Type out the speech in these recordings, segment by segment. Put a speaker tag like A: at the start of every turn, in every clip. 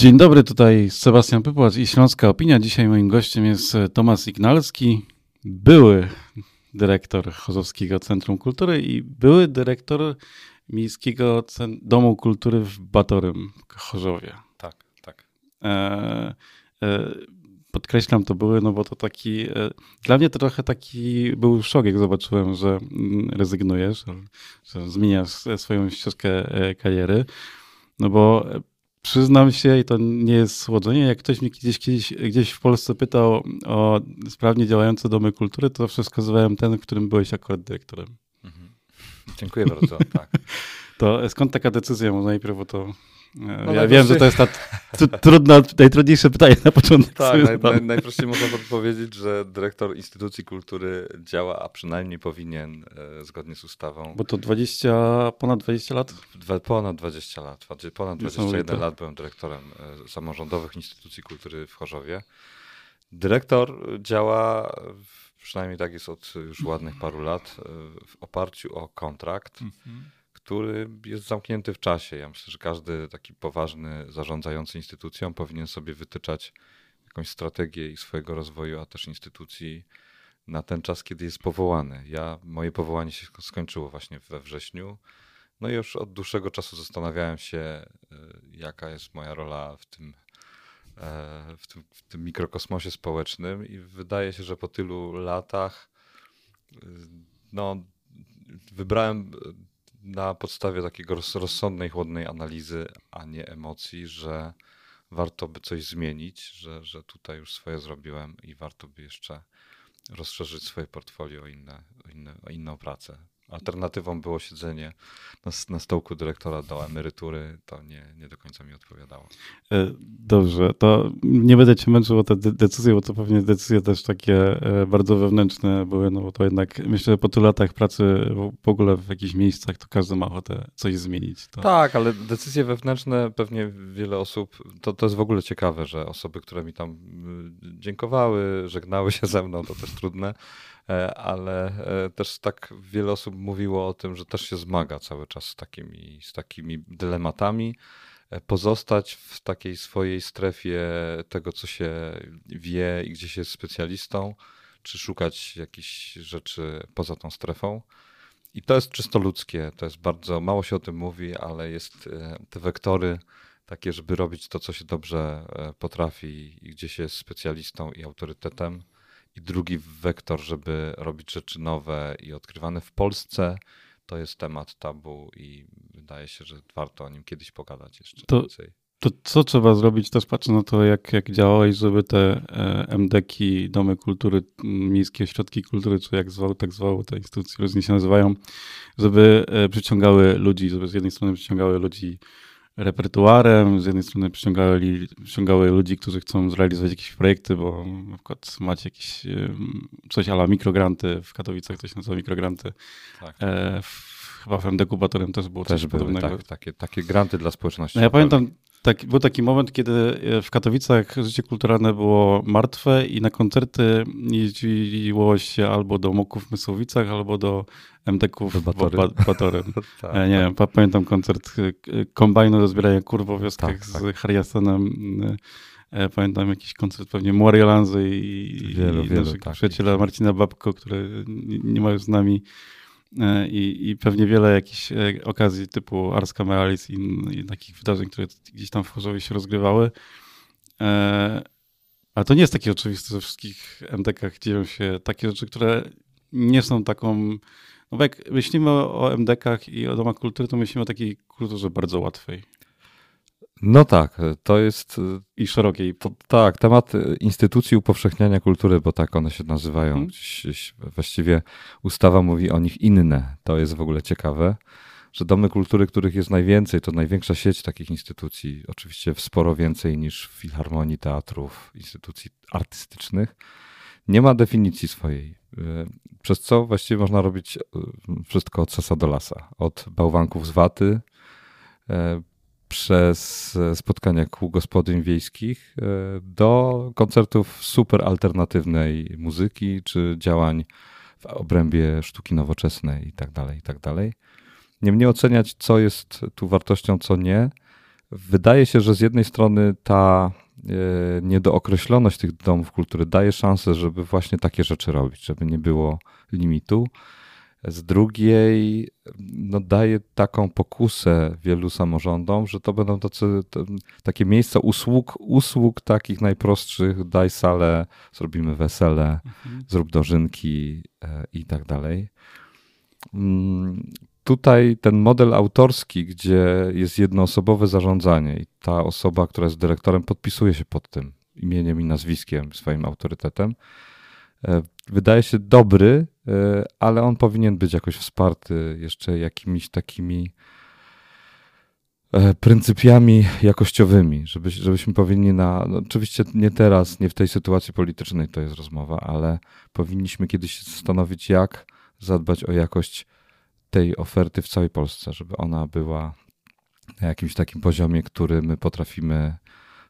A: Dzień dobry, tutaj Sebastian Pypłacz i Śląska Opinia. Dzisiaj moim gościem jest Tomasz Ignalski, były dyrektor Chorzowskiego Centrum Kultury i były dyrektor Miejskiego Domu Kultury w Batorym w Chorzowie.
B: Tak, tak.
A: E, e, podkreślam to były, no bo to taki, e, dla mnie to trochę taki był szok, jak zobaczyłem, że mm, rezygnujesz, że zmieniasz swoją ścieżkę e, kariery. No bo Przyznam się, i to nie jest słodzenie, jak ktoś mnie gdzieś, kiedyś, gdzieś w Polsce pytał o sprawnie zawsze domy kultury, to zawsze wskazywałem ten, w którym byłeś akurat dyrektorem. Mhm.
B: Dziękuję bardzo, tak.
A: To skąd taka decyzja? Może najpierw o to no ja wiem, że to jest ta trudna, najtrudniejsze pytanie na początek.
B: Tak, naj, naj, najprościej można powiedzieć, że dyrektor instytucji kultury działa, a przynajmniej powinien e, zgodnie z ustawą.
A: Bo to 20, ponad 20 lat?
B: Dwa, ponad 20 lat. Ponad 21 lat byłem dyrektorem e, samorządowych instytucji kultury w Chorzowie. Dyrektor działa, przynajmniej tak jest od już ładnych paru lat, e, w oparciu o kontrakt. Mhm który jest zamknięty w czasie. Ja myślę, że każdy taki poważny zarządzający instytucją powinien sobie wytyczać jakąś strategię i swojego rozwoju, a też instytucji na ten czas, kiedy jest powołany. Ja, moje powołanie się skończyło właśnie we wrześniu. No i już od dłuższego czasu zastanawiałem się, e, jaka jest moja rola w tym, e, w tym, w tym mikrokosmosie społecznym, i wydaje się, że po tylu latach e, no, wybrałem na podstawie takiego rozsądnej, chłodnej analizy, a nie emocji, że warto by coś zmienić, że, że tutaj już swoje zrobiłem i warto by jeszcze rozszerzyć swoje portfolio o, inne, o, inne, o inną pracę. Alternatywą było siedzenie na, na stołku dyrektora do emerytury. To nie, nie do końca mi odpowiadało.
A: E, dobrze, to nie będę cię męczył o te decyzje, bo to pewnie decyzje też takie e, bardzo wewnętrzne były, no bo to jednak myślę, że po tylu latach pracy w ogóle w jakichś miejscach to każdy ma ochotę coś zmienić. To...
B: Tak, ale decyzje wewnętrzne pewnie wiele osób, to, to jest w ogóle ciekawe, że osoby, które mi tam y, dziękowały, żegnały się ze mną, to też trudne ale e, też tak wiele osób mówiło o tym, że też się zmaga cały czas z takimi, z takimi dylematami. E, pozostać w takiej swojej strefie tego, co się wie i gdzie się jest specjalistą, czy szukać jakichś rzeczy poza tą strefą. I to jest czysto ludzkie, to jest bardzo, mało się o tym mówi, ale jest te wektory takie, żeby robić to, co się dobrze potrafi i gdzie się jest specjalistą i autorytetem i drugi wektor, żeby robić rzeczy nowe i odkrywane w Polsce, to jest temat tabu i wydaje się, że warto o nim kiedyś pogadać jeszcze
A: to,
B: więcej.
A: To co trzeba zrobić, też patrzę na to, jak, jak działałeś, żeby te e, MDK, Domy Kultury, Miejskie Ośrodki Kultury, czy jak zwał, tak zwało te instytucje różnie się nazywają, żeby e, przyciągały ludzi, żeby z jednej strony przyciągały ludzi repertuarem. Z jednej strony przyciągały, przyciągały ludzi, którzy chcą zrealizować jakieś projekty, bo na przykład macie jakieś coś ala mikrogranty w Katowicach, to się nazywa mikrogranty. Tak. E, w, chyba w MD Kubatorem też było też coś były, podobnego.
B: Tak, takie, takie granty dla społeczności.
A: No ja pamiętam, tak, był taki moment, kiedy e, w Katowicach życie kulturalne było martwe i na koncerty jeździło się albo do Moków w Mysłowicach, albo do MDK-ów w Batorym. tak, nie wiem, pamiętam koncert e, kombajnu do zbierania kur w wioskach tak, z tak. Harriasonem. E, pamiętam jakiś koncert pewnie Morialanzy i, wielu, i wielu, naszego tak, przyjaciela Marcina Babko, który nie ma już z nami i, i pewnie wiele jakichś e, okazji typu Ars Cameralis i, i takich wydarzeń, które gdzieś tam w Chorzowie się rozgrywały. E, ale to nie jest takie oczywiste, że wszystkich MDK-ach dzieją się takie rzeczy, które nie są taką. No bo jak myślimy o MDK-ach i o domach kultury, to myślimy o takiej kulturze bardzo łatwej.
B: No tak, to jest.
A: I szerokiej.
B: Tak, temat instytucji upowszechniania kultury, bo tak one się nazywają. Hmm. Właściwie ustawa mówi o nich inne. To jest w ogóle ciekawe, że domy kultury, których jest najwięcej, to największa sieć takich instytucji. Oczywiście sporo więcej niż w filharmonii, teatrów, instytucji artystycznych. Nie ma definicji swojej. Przez co właściwie można robić e, wszystko od sasa do lasa. Od bałwanków z waty e, przez e, spotkania kół gospodyń wiejskich e, do koncertów super alternatywnej muzyki czy działań w obrębie sztuki nowoczesnej i tak dalej, i tak. Niemniej oceniać, co jest tu wartością, co nie, wydaje się, że z jednej strony ta e, niedookreśloność tych domów kultury daje szansę, żeby właśnie takie rzeczy robić, żeby nie było limitu. Z drugiej no, daje taką pokusę wielu samorządom, że to będą tacy, to, takie miejsca usług, usług takich najprostszych, daj salę, zrobimy wesele, mhm. zrób dożynki e, i tak dalej. Mm, tutaj ten model autorski, gdzie jest jednoosobowe zarządzanie i ta osoba, która jest dyrektorem, podpisuje się pod tym imieniem i nazwiskiem, swoim autorytetem, e, wydaje się dobry, e, ale on powinien być jakoś wsparty jeszcze jakimiś takimi e, pryncypiami jakościowymi, żeby, żebyśmy powinni na, no oczywiście nie teraz, nie w tej sytuacji politycznej to jest rozmowa, ale powinniśmy kiedyś zastanowić, jak zadbać o jakość tej oferty w całej Polsce, żeby ona była na jakimś takim poziomie, który my potrafimy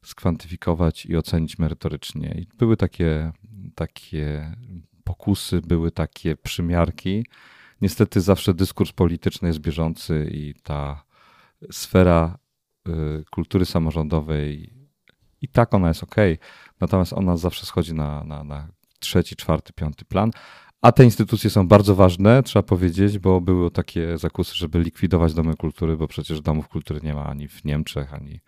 B: skwantyfikować i ocenić merytorycznie. I były takie, takie pokusy, były takie przymiarki. Niestety zawsze dyskurs polityczny jest bieżący i ta sfera y, kultury samorządowej i tak ona jest ok, natomiast ona zawsze schodzi na, na, na trzeci, czwarty, piąty plan, a te instytucje są bardzo ważne, trzeba powiedzieć, bo były takie zakusy, żeby likwidować domy kultury, bo przecież domów kultury nie ma ani w Niemczech, ani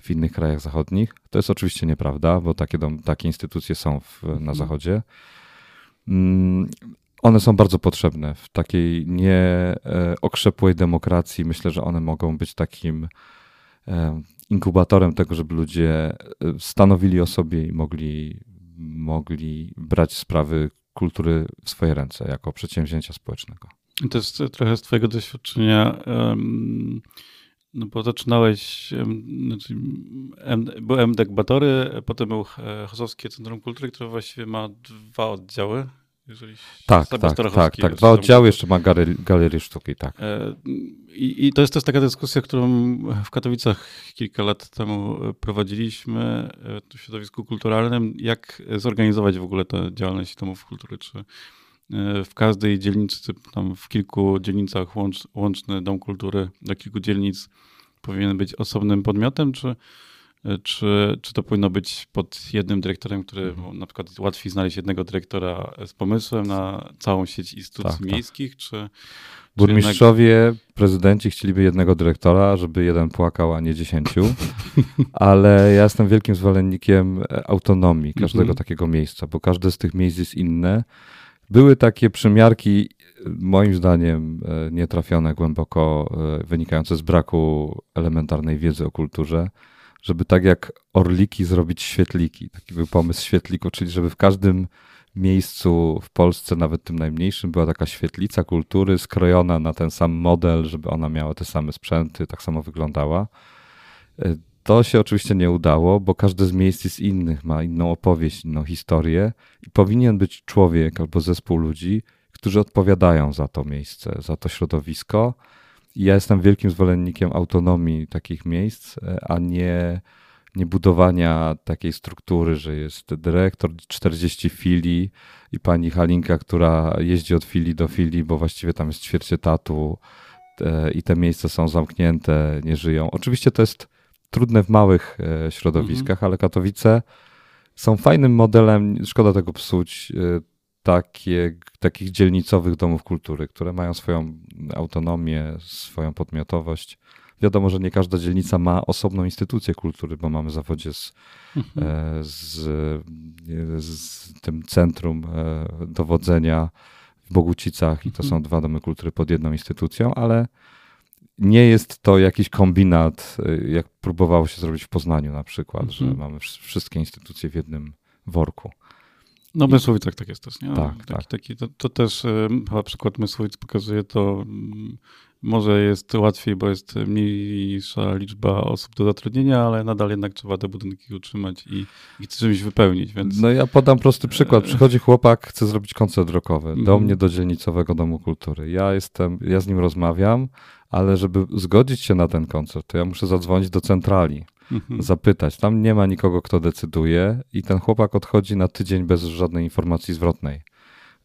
B: w innych krajach zachodnich. To jest oczywiście nieprawda, bo takie, dom, takie instytucje są w, na mhm. Zachodzie. Mm, one są bardzo potrzebne w takiej nieokrzepłej demokracji. Myślę, że one mogą być takim e, inkubatorem tego, żeby ludzie e, stanowili o sobie i mogli, mogli brać sprawy kultury w swoje ręce jako przedsięwzięcia społecznego.
A: To jest trochę z Twojego doświadczenia, no bo zaczynałeś, znaczy, był MDEK Batory, potem był Chosowskie Centrum Kultury, które właściwie ma dwa oddziały.
B: Jeżeli tak, tak, tak, tak. Dwa oddziały, jeszcze ma galerię sztuki, tak. E,
A: I, I, to jest też taka dyskusja, którą w Katowicach kilka lat temu prowadziliśmy e, w środowisku kulturalnym, jak zorganizować w ogóle tę działalność domów kultury, czy e, w każdej dzielnicy, tam w kilku dzielnicach łącz, łączny dom kultury do kilku dzielnic powinien być osobnym podmiotem, czy czy, czy to powinno być pod jednym dyrektorem, który mhm. na przykład łatwiej znaleźć jednego dyrektora z pomysłem na całą sieć instytucji tak, tak. miejskich, tak. czy...
B: Burmistrzowie, jednak... prezydenci chcieliby jednego dyrektora, żeby jeden płakał, a nie dziesięciu, ale ja jestem wielkim zwolennikiem autonomii każdego mhm. takiego miejsca, bo każde z tych miejsc jest inne. Były takie przymiarki, moim zdaniem e, nietrafione głęboko, e, wynikające z braku elementarnej wiedzy o kulturze żeby tak jak orliki zrobić świetliki. Taki był pomysł świetliku, czyli żeby w każdym miejscu w Polsce, nawet tym najmniejszym, była taka świetlica kultury skrojona na ten sam model, żeby ona miała te same sprzęty, tak samo wyglądała. To się oczywiście nie udało, bo każde z miejsc jest innych, ma inną opowieść, inną historię i powinien być człowiek albo zespół ludzi, którzy odpowiadają za to miejsce, za to środowisko ja jestem wielkim zwolennikiem autonomii takich miejsc, e, a nie, nie budowania takiej struktury, że jest dyrektor, 40 filii i pani Halinka, która jeździ od filii do filii, bo właściwie tam jest ćwierć etatu e, i te miejsca są zamknięte, nie żyją. Oczywiście to jest trudne w małych e, środowiskach, mhm. ale Katowice są fajnym modelem, szkoda tego psuć takie, takich dzielnicowych domów kultury, które mają swoją autonomię, swoją podmiotowość. Wiadomo, że nie każda dzielnica ma osobną instytucję kultury, bo mamy zawodzie z, mhm. E, z, z tym centrum e, dowodzenia w Bogucicach i to mhm. są dwa domy kultury pod jedną instytucją, ale nie jest to jakiś kombinat, e, jak próbowało się zrobić w Poznaniu na przykład, mhm. że mamy wszystkie instytucje w jednym worku.
A: No Mysłowic tak jest też, nie?
B: Tak,
A: taki,
B: tak.
A: Taki, to, to też chyba przykład Mysłowic pokazuje to, może jest łatwiej, bo jest mniejsza liczba osób do zatrudnienia, ale nadal jednak trzeba te budynki utrzymać i, i czymś wypełnić, więc...
B: No ja podam prosty przykład. Przychodzi chłopak, chce zrobić koncert rockowy do mm. mnie, do dzielnicowego Domu Kultury. Ja jestem, ja z nim rozmawiam, ale żeby zgodzić się na ten koncert, to ja muszę zadzwonić do centrali mhm. zapytać. Tam nie ma nikogo, kto decyduje, i ten chłopak odchodzi na tydzień bez żadnej informacji zwrotnej.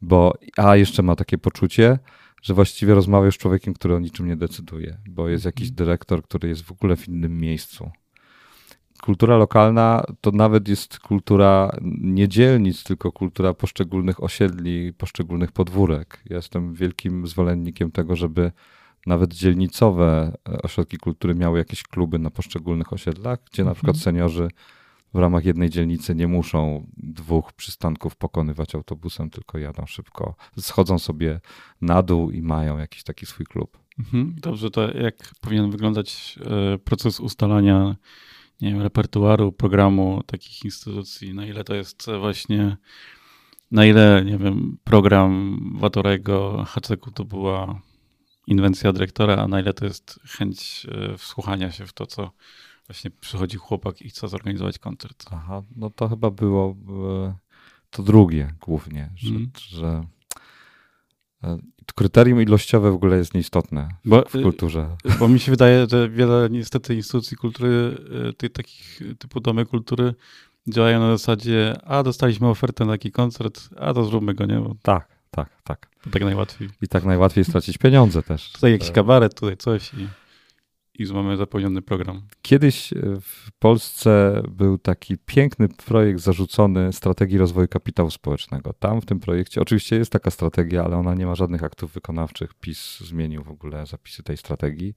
B: Bo, a jeszcze ma takie poczucie, że właściwie rozmawiasz z człowiekiem, który o niczym nie decyduje, bo jest jakiś mhm. dyrektor, który jest w ogóle w innym miejscu. Kultura lokalna to nawet jest kultura nie dzielnic, tylko kultura poszczególnych osiedli, poszczególnych podwórek. Ja jestem wielkim zwolennikiem tego, żeby nawet dzielnicowe e, ośrodki kultury miały jakieś kluby na poszczególnych osiedlach, gdzie na przykład mhm. seniorzy w ramach jednej dzielnicy nie muszą dwóch przystanków pokonywać autobusem, tylko jadą szybko, schodzą sobie na dół i mają jakiś taki swój klub.
A: Mhm. Dobrze, to jak powinien wyglądać e, proces ustalania nie wiem, repertuaru, programu takich instytucji? Na ile to jest właśnie, na ile, nie wiem, program Watorego, HCK to była inwencja dyrektora, a na ile to jest chęć e, wsłuchania się w to, co właśnie przychodzi chłopak i chce zorganizować koncert.
B: Aha, no to chyba było e, to drugie głównie, że, mm. że e, kryterium ilościowe w ogóle jest nieistotne bo, w kulturze.
A: Bo mi się wydaje, że wiele niestety instytucji kultury, tych takich typu domy kultury działają na zasadzie, a dostaliśmy ofertę na taki koncert, a to zróbmy go, nie? Bo
B: tak tak, tak.
A: Tak najłatwiej.
B: I tak najłatwiej stracić pieniądze też.
A: Tutaj jakiś kabaret, tutaj coś i, i mamy zapełniony program.
B: Kiedyś e, w Polsce był taki piękny projekt zarzucony strategii rozwoju kapitału społecznego. Tam w tym projekcie, oczywiście jest taka strategia, ale ona nie ma żadnych aktów wykonawczych. PiS zmienił w ogóle zapisy tej strategii.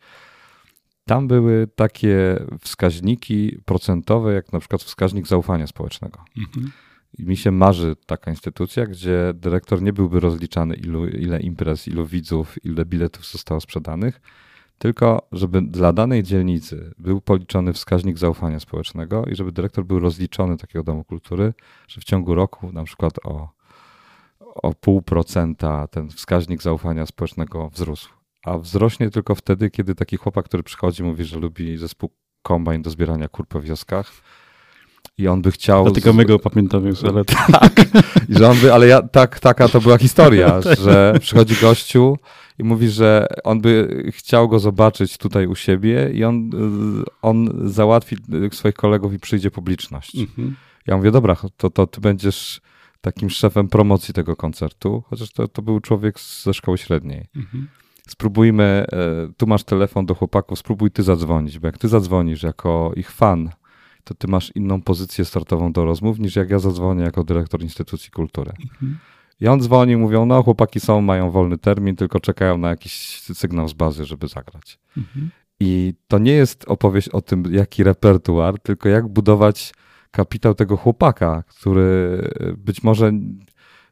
B: Tam były takie wskaźniki procentowe, jak na przykład wskaźnik zaufania społecznego. Mhm. I mi się marzy taka instytucja, gdzie dyrektor nie byłby rozliczany, ilu, ile imprez, ilu widzów, ile biletów zostało sprzedanych, tylko żeby dla danej dzielnicy był policzony wskaźnik zaufania społecznego i żeby dyrektor był rozliczony takiego domu kultury, że w ciągu roku na przykład o, o pół procenta ten wskaźnik zaufania społecznego wzrósł. A wzrośnie tylko wtedy, kiedy taki chłopak, który przychodzi, mówi, że lubi zespół kombajn do zbierania kur po wioskach, i on by chciał...
A: Dlatego z... my go pamiętamy już, ale...
B: tak, I że on by, ale ja, tak, taka to była historia, tak. że przychodzi gościu i mówi, że on by chciał go zobaczyć tutaj u siebie i on, on załatwi swoich kolegów i przyjdzie publiczność. Mhm. Ja mówię, dobra, to, to ty będziesz takim szefem promocji tego koncertu, chociaż to, to był człowiek ze szkoły średniej. Mhm. Spróbujmy, e, tu masz telefon do chłopaków, spróbuj ty zadzwonić, bo jak ty zadzwonisz jako ich fan, to ty masz inną pozycję startową do rozmów, niż jak ja zadzwonię jako dyrektor instytucji kultury. Mhm. I on dzwoni, mówią, no chłopaki są, mają wolny termin, tylko czekają na jakiś sygnał z bazy, żeby zagrać. Mhm. I to nie jest opowieść o tym, jaki repertuar, tylko jak budować kapitał tego chłopaka, który być może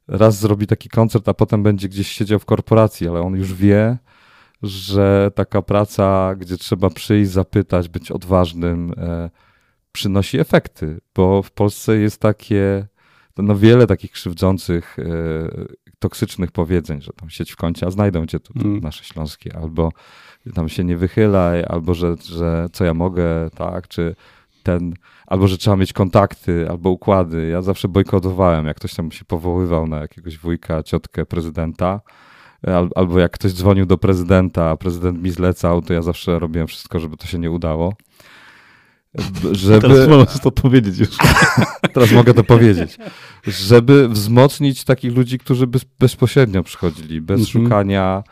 B: raz zrobi taki koncert, a potem będzie gdzieś siedział w korporacji, ale on już wie, że taka praca, gdzie trzeba przyjść, zapytać, być odważnym, e, przynosi efekty, bo w Polsce jest takie, no wiele takich krzywdzących, e, toksycznych powiedzeń, że tam sieć w kącie, a znajdą cię tu, mm. nasze śląskie, albo tam się nie wychylaj, albo że, że co ja mogę, tak, czy ten, albo że trzeba mieć kontakty, albo układy. Ja zawsze bojkotowałem, jak ktoś tam się powoływał na jakiegoś wujka, ciotkę prezydenta, albo jak ktoś dzwonił do prezydenta, a prezydent mi zlecał, to ja zawsze robiłem wszystko, żeby to się nie udało
A: żeby... Teraz możesz to powiedzieć już.
B: Teraz mogę to powiedzieć. Żeby wzmocnić takich ludzi, którzy bez, bezpośrednio przychodzili, bez mhm. szukania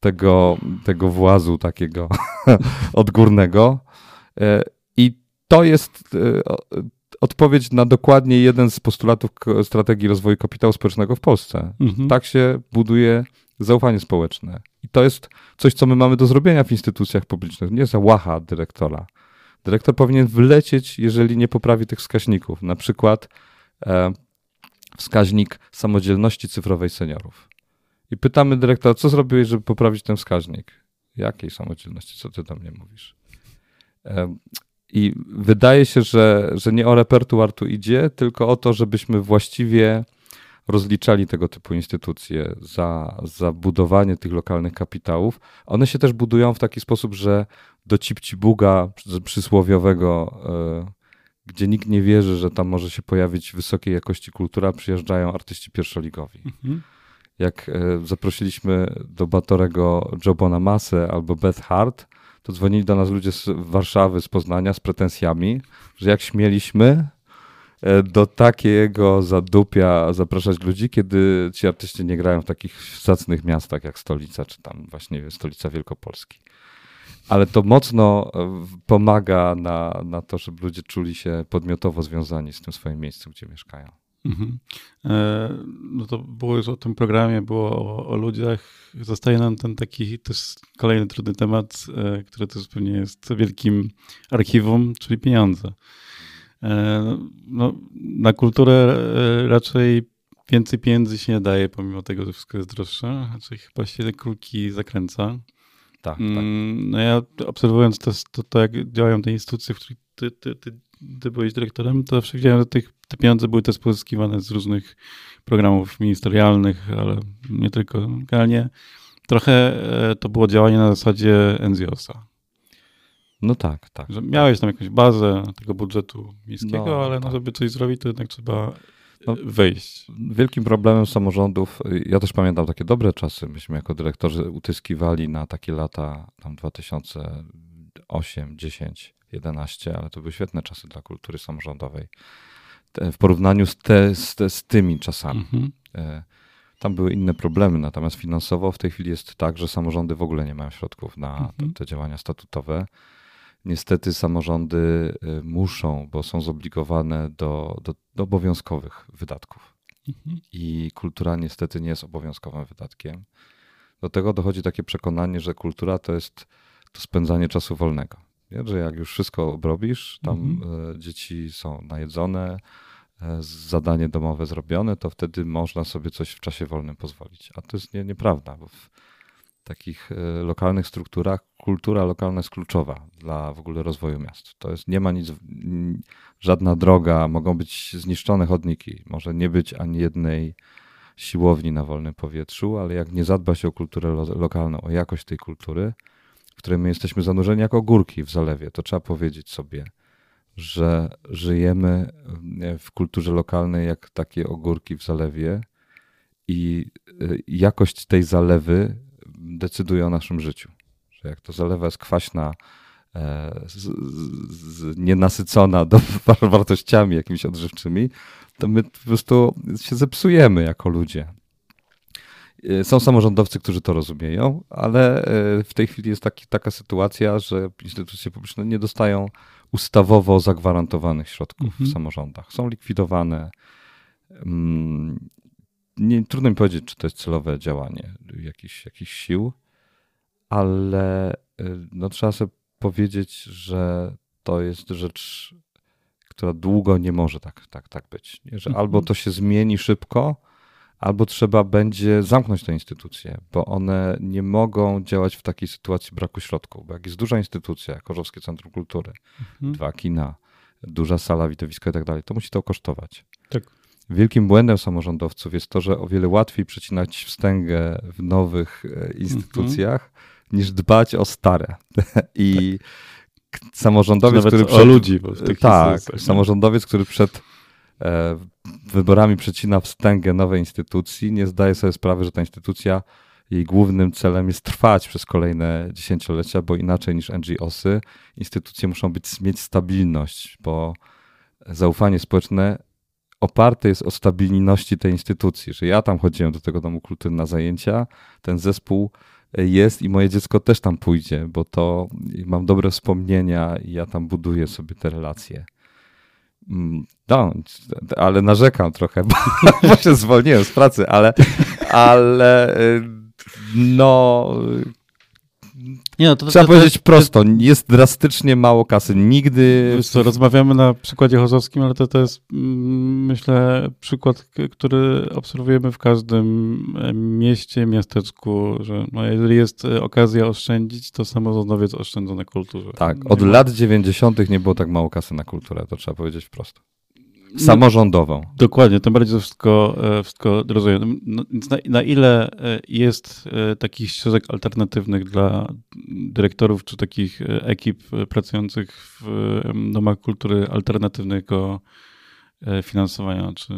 B: tego, tego włazu takiego odgórnego. E, I to jest e, odpowiedź na dokładnie jeden z postulatów strategii rozwoju kapitału społecznego w Polsce. Mhm. Tak się buduje zaufanie społeczne. I to jest coś, co my mamy do zrobienia w instytucjach publicznych. Nie załacha dyrektora Dyrektor powinien wlecieć, jeżeli nie poprawi tych wskaźników. Na przykład e, wskaźnik samodzielności cyfrowej seniorów. I pytamy dyrektora, co zrobiłeś, żeby poprawić ten wskaźnik? Jakiej samodzielności? Co ty do mnie mówisz? E, I wydaje się, że, że nie o repertuar tu idzie, tylko o to, żebyśmy właściwie rozliczali tego typu instytucje za, za budowanie tych lokalnych kapitałów. One się też budują w taki sposób, że do cipcibuga przysłowiowego, e, gdzie nikt nie wierzy, że tam może się pojawić wysokiej jakości kultura, przyjeżdżają artyści pierwszoligowi. Mhm. Jak e, zaprosiliśmy do Batorego Jobona Masę albo Beth Hart, to dzwonili do nas ludzie z Warszawy, z Poznania z pretensjami, że jak śmieliśmy do takiego zadupia zapraszać ludzi, kiedy ci artyści nie grają w takich zacnych miastach jak stolica, czy tam właśnie stolica Wielkopolski. Ale to mocno e, pomaga na, na to, żeby ludzie czuli się podmiotowo związani z tym swoim miejscem, gdzie mieszkają. Mhm.
A: E, no to było już o tym programie, było o, o, ludziach. Zostaje nam ten taki też kolejny trudny temat, e, który też pewnie jest wielkim archiwum, czyli pieniądze. E, no, na kulturę raczej więcej pieniędzy się nie daje, pomimo tego, że wszystko jest droższe. Raczej chyba się kulki zakręca.
B: Tak, tak. Mm,
A: no ja obserwując to, to, to, jak działają te instytucje, w których ty, ty, ty, ty byłeś dyrektorem, to zawsze widziałem, że tych te pieniądze były też pozyskiwane z różnych programów ministerialnych, ale nie tylko. Generalnie trochę e, to było działanie na zasadzie NZOS-a.
B: No tak, tak.
A: Że miałeś tam jakąś bazę tego budżetu miejskiego, no, ale no, tak. żeby coś zrobić, to jednak trzeba no, wejść.
B: Wielkim problemem samorządów, ja też pamiętam takie dobre czasy, myśmy jako dyrektorzy utyskiwali na takie lata tam 2008, 10, 11, ale to były świetne czasy dla kultury samorządowej w porównaniu z, te, z, te, z tymi czasami. Mhm. E, tam były inne problemy, natomiast finansowo w tej chwili jest tak, że samorządy w ogóle nie mają środków na mhm. te, te działania statutowe. Niestety samorządy e, muszą, bo są zobligowane do, do, do obowiązkowych wydatków. Mhm. I kultura niestety nie jest obowiązkowym wydatkiem. Do tego dochodzi takie przekonanie, że kultura to jest to spędzanie czasu wolnego. Nie? Że jak już wszystko obrobisz, tam mhm. dzieci są najedzone, E, zadanie domowe zrobione, to wtedy można sobie coś w czasie wolnym pozwolić. A to jest nie, nieprawda, bo w takich e, lokalnych strukturach kultura lokalna jest kluczowa dla w ogóle rozwoju miast. To jest, nie ma nic, żadna droga, mogą być zniszczone chodniki, może nie być ani jednej siłowni na wolnym powietrzu, ale jak nie zadba się o kulturę lo lokalną, o jakość tej kultury, w której my jesteśmy zanurzeni jako górki w zalewie, to trzeba powiedzieć sobie – że żyjemy w kulturze lokalnej jak takie ogórki w zalewie i y, jakość tej zalewy decyduje o naszym życiu. Że jak to zalewa jest kwaśna, e, z, z, nienasycona do wartościami jakimiś odżywczymi, to my po prostu się zepsujemy jako ludzie. E, są samorządowcy, którzy to rozumieją, ale e, w tej chwili jest taki, taka sytuacja, że instytucje publiczne nie dostają ustawowo zagwarantowanych środków mhm. w samorządach. Są likwidowane. Nie, trudno mi powiedzieć, czy to jest celowe działanie jakichś, jakichś sił, ale y, no, trzeba sobie powiedzieć, że to jest rzecz, która długo nie może tak, tak, tak być. Nie? Że mhm. albo to się zmieni szybko, albo trzeba będzie zamknąć te instytucje, bo one nie mogą działać w takiej sytuacji braku środków. Bo jak jest duża instytucja, jak Chorzowskie Centrum Kultury, mhm. dwa kina, duża sala, widowisko i tak dalej, to musi to kosztować. Tak. Wielkim błędem samorządowców jest to, że o wiele łatwiej przecinać wstęgę w nowych e, instytucjach, mhm. niż dbać o stare. I tak. samorządowiec,
A: który
B: przed,
A: o ludzi.
B: tak, samorządowiec, który przed E, wyborami przecina wstęgę nowej instytucji, nie zdaje sobie sprawy, że ta instytucja, jej głównym celem jest trwać przez kolejne dziesięciolecia, bo inaczej niż NGOsy, instytucje muszą być, mieć stabilność, bo zaufanie społeczne oparte jest o stabilności tej instytucji, że ja tam chodziłem do tego domu kultury na zajęcia, ten zespół jest i moje dziecko też tam pójdzie, bo to mam dobre wspomnienia i ja tam buduję sobie te relacje. No, ale narzekam trochę, bo, bo się zwolniłem z pracy, ale, ale y, no nie, no, to, Trzeba to, powiedzieć to, prosto, jest drastycznie mało kasy. Nigdy.
A: Wiesz co, rozmawiamy na przykładzie chorzowskim, ale to, to jest, mm, myślę, przykład, który obserwujemy w każdym e, mieście, miasteczku, że no, jeżeli jest e, okazja oszczędzić, to samorządowiec oszczędza na kulturze.
B: Tak, od lat 90. nie było tak mało kasy na kulturę, to trzeba powiedzieć prosto. No, samorządową.
A: No, dokładnie, tym bardziej to wszystko, e, wszystko rozumiem. No, na, na, ile e, jest e, takich ścieżek alternatywnych dla dyrektorów czy takich ekip pracujących w domach kultury alternatywnego finansowania? Czy...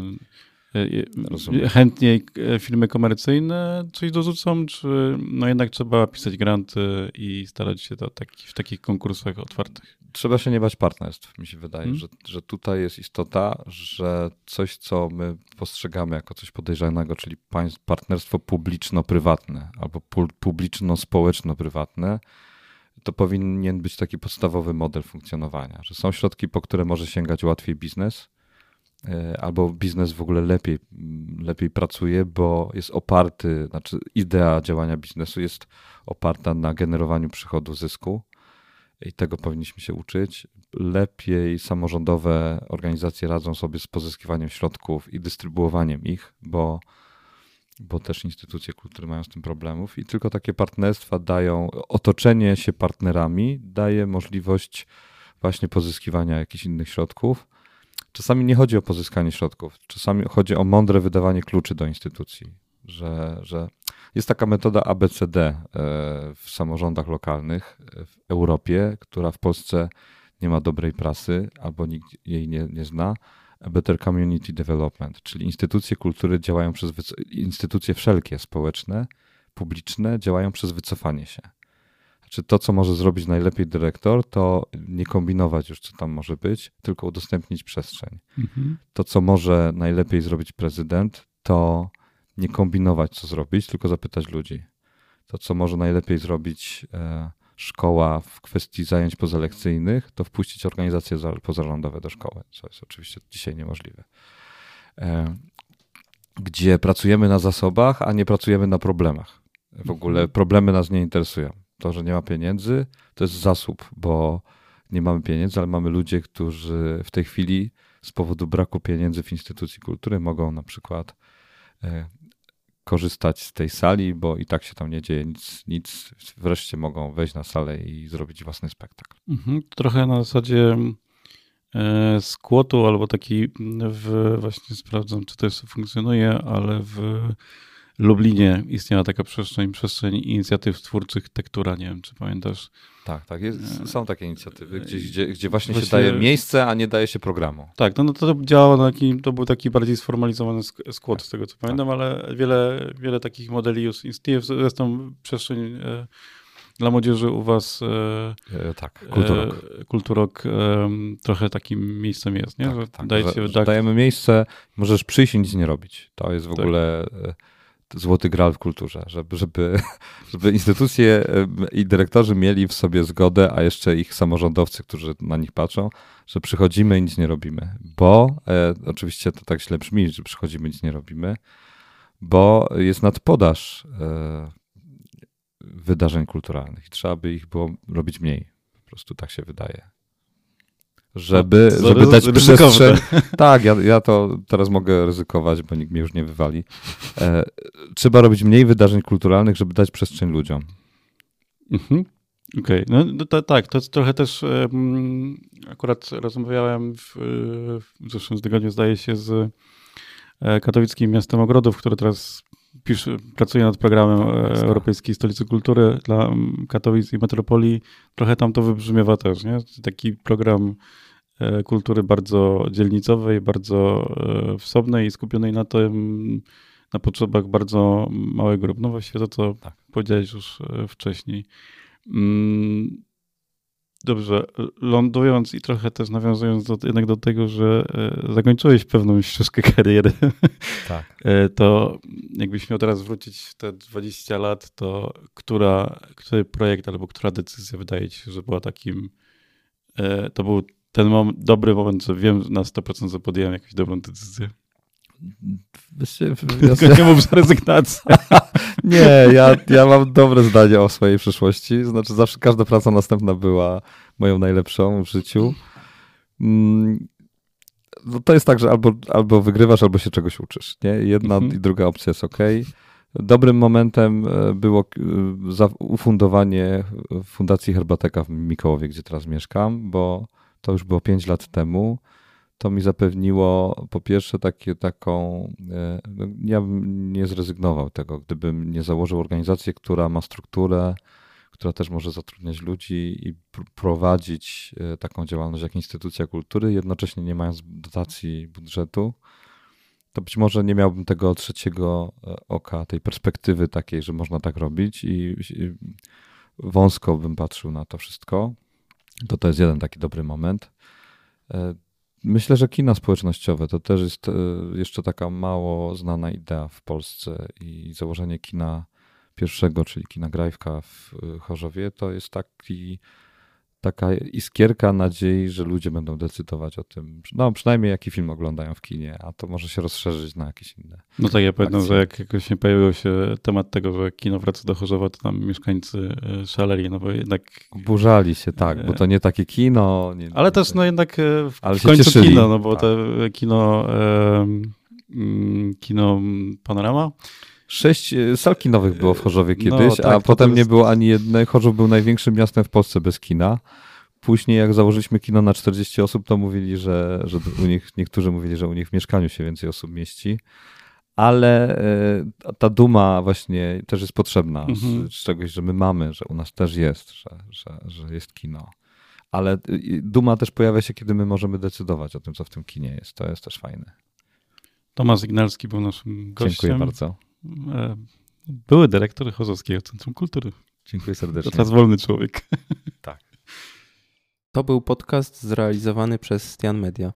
A: Rozumiem. Chętniej filmy komercyjne coś dorzucą, czy no jednak trzeba pisać granty i starać się to taki, w takich konkursach otwartych?
B: Trzeba się nie bać partnerstw, mi się wydaje, hmm? że, że tutaj jest istota, że coś, co my postrzegamy jako coś podejrzanego, czyli partnerstwo publiczno-prywatne albo publiczno-społeczno-prywatne, to powinien być taki podstawowy model funkcjonowania, że są środki, po które może sięgać łatwiej biznes, e, albo biznes w ogóle lepiej, lepiej pracuje, bo jest oparty, znaczy idea działania biznesu jest oparta na generowaniu przychodu, zysku i tego powinniśmy się uczyć. Lepiej samorządowe organizacje radzą sobie z pozyskiwaniem środków i dystrybuowaniem ich, bo bo też instytucje kultury mają z tym problemów i tylko takie partnerstwa dają, otoczenie się partnerami daje możliwość właśnie pozyskiwania jakichś innych środków. Czasami nie chodzi o pozyskanie środków, czasami chodzi o mądre wydawanie kluczy do instytucji, że, że jest taka metoda ABCD e, w samorządach lokalnych w Europie, która w Polsce nie ma dobrej prasy albo nikt jej nie, nie zna Better Community Development, czyli instytucje kultury działają przez, instytucje wszelkie społeczne, publiczne działają przez wycofanie się. Czy to, co może zrobić najlepiej dyrektor, to nie kombinować już, co tam może być, tylko udostępnić przestrzeń. Mhm. To, co może najlepiej zrobić prezydent, to nie kombinować, co zrobić, tylko zapytać ludzi. To, co może najlepiej zrobić e, szkoła w kwestii zajęć pozalekcyjnych, to wpuścić organizacje pozarządowe do szkoły, co jest oczywiście dzisiaj niemożliwe. E, gdzie pracujemy na zasobach, a nie pracujemy na problemach. W ogóle problemy nas nie interesują. To, że nie ma pieniędzy, to jest zasób, bo nie mamy pieniędzy, ale mamy ludzie, którzy w tej chwili z powodu braku pieniędzy w instytucji kultury mogą na przykład e, korzystać z tej sali, bo i tak się tam nie dzieje nic, nic. Wreszcie mogą wejść na salę i zrobić własny spektakl.
A: Mhm, trochę na zasadzie e, skłotu albo taki w, właśnie sprawdzam, czy to jeszcze funkcjonuje, ale w Lublinie istniała taka przestrzeń, przestrzeń inicjatyw twórczych Tektura, nie wiem, czy pamiętasz?
B: Tak, tak, jest, są takie inicjatywy, gdzie, gdzie, gdzie właśnie, właśnie, się daje miejsce, a nie daje się programu.
A: Tak, no, no to działało na taki, to był taki bardziej sformalizowany skład, tak, z tego co tak. pamiętam, ale wiele, wiele takich modeli już istnieje, zresztą przestrzeń e, dla młodzieży u was
B: e, e, tak, kulturok,
A: e, kulturok e, trochę takim miejscem jest, nie? Tak,
B: że tak, dajecie, że, dajemy miejsce, możesz przyjść i nic nie robić. To jest w tak. ogóle e, złoty gral w kulturze, żeby, żeby, żeby instytucje i dyrektorzy mieli w sobie zgodę, a jeszcze ich samorządowcy, którzy na nich patrzą, że przychodzimy i nic nie robimy. Bo, e, oczywiście to tak źle brzmi, że przychodzimy i nic nie robimy, bo jest nadpodaż e, wydarzeń kulturalnych i trzeba by ich było robić mniej. Po prostu tak się wydaje żeby, no, żeby dać przestrzeń. Tak, ja, ja to teraz mogę ryzykować, bo nikt mnie już nie wywali. E, trzeba robić mniej wydarzeń kulturalnych, żeby dać przestrzeń ludziom.
A: Mhm. Okej, okay. no to, tak, to trochę też, um, akurat rozmawiałem w, w zeszłym tygodniu, zdaje się, z e, katowickim miastem ogrodów, które teraz pisze, pracuje nad programem e, Europejskiej Stolicy Kultury dla Katowic i Metropolii. Trochę tam to wybrzmiewa też, nie? Taki program e, kultury bardzo dzielnicowej, bardzo e, wsobnej i skupionej na tym, na potrzebach bardzo małych grup. No właściwie to, co tak. powiedziałeś już wcześniej. Dobrze, lądując i trochę też nawiązując do, jednak do tego, że e, zakończyłeś pewną ścieżkę kariery, tak. E, to jakbyś miał teraz wrócić w te 20 lat, to która, który projekt albo która decyzja wydaje ci się, że była takim, e, to był ten mom, dobry moment, że wiem na 100%, że podjąłem jakąś dobrą decyzję?
B: Ja nie mów rezygnacji. nie, ja, ja mam dobre zdanie o swojej przyszłości. Znaczy, zawsze każda praca następna była moją najlepszą w życiu. Mm, no to jest tak, że albo, albo wygrywasz, albo się czegoś uczysz. Nie? Jedna mhm. i druga opcja jest ok. Dobrym momentem e, było e, ufundowanie Fundacji Herbateka w Mikołowie, gdzie teraz mieszkam, bo to już było 5 lat temu to mi zapewniło po pierwsze takie, taką, e, no, ja bym nie zrezygnował tego, gdybym nie założył organizacji, która ma strukturę, która też może zatrudniać ludzi i prowadzić e, taką działalność jak instytucja kultury, jednocześnie nie mając dotacji budżetu. to być może nie miałbym tego trzeciego e, oka, tej perspektywy takiej, że można tak robić i wąsko bym patrzył na to wszystko. To to jest jeden taki dobry moment. E, myślę, że kina społecznościowe to też jest e, jeszcze taka mało znana idea w Polsce i założenie kina pierwszego, czyli kina Grajwka w Chorzowie, to jest taki taka iskierka nadziei, że ludzie będą decydować o tym, no przynajmniej jaki film oglądają w kinie, a to może się rozszerzyć na jakieś inne.
A: No tak, ja pamiętam, że jak jakoś nie pojawił się temat tego, że kino wraca do Chorzowa, to tam mieszkańcy e, szaleli, no bo jednak...
B: Burzali się, tak, bo to nie takie kino. Nie,
A: ale też no jednak e, w, ale w końcu cieszyli. kino, no bo tak. te kino, e, kino Panorama
B: Sześć e, sal kinowych było w Chorzowie no, kiedyś, no, tak, a potem jest... nie było ani jednej. Chorzów był największym miastem w Polsce bez kina. Później jak założyliśmy kino na 40 osób, to mówili, że, że u nich, niektórzy mówili, że u nich w mieszkaniu się więcej osób mieści. Ale e, ta duma właśnie też jest potrzebna mhm. z, z, czegoś, że my mamy, że u nas też jest, że, że, że jest kino. Ale duma też pojawia się, kiedy my możemy decydować o tym, co w tym kinie jest. To jest też fajne.
A: Tomasz Ignalski był naszym gościem.
B: Dziękuję bardzo.
A: E, były dyrektor Chorzowskiego Centrum Kultury.
B: Dziękuję serdecznie.
A: Teraz wolny człowiek.
B: Tak.
C: To był podcast zrealizowany przez Stian Media.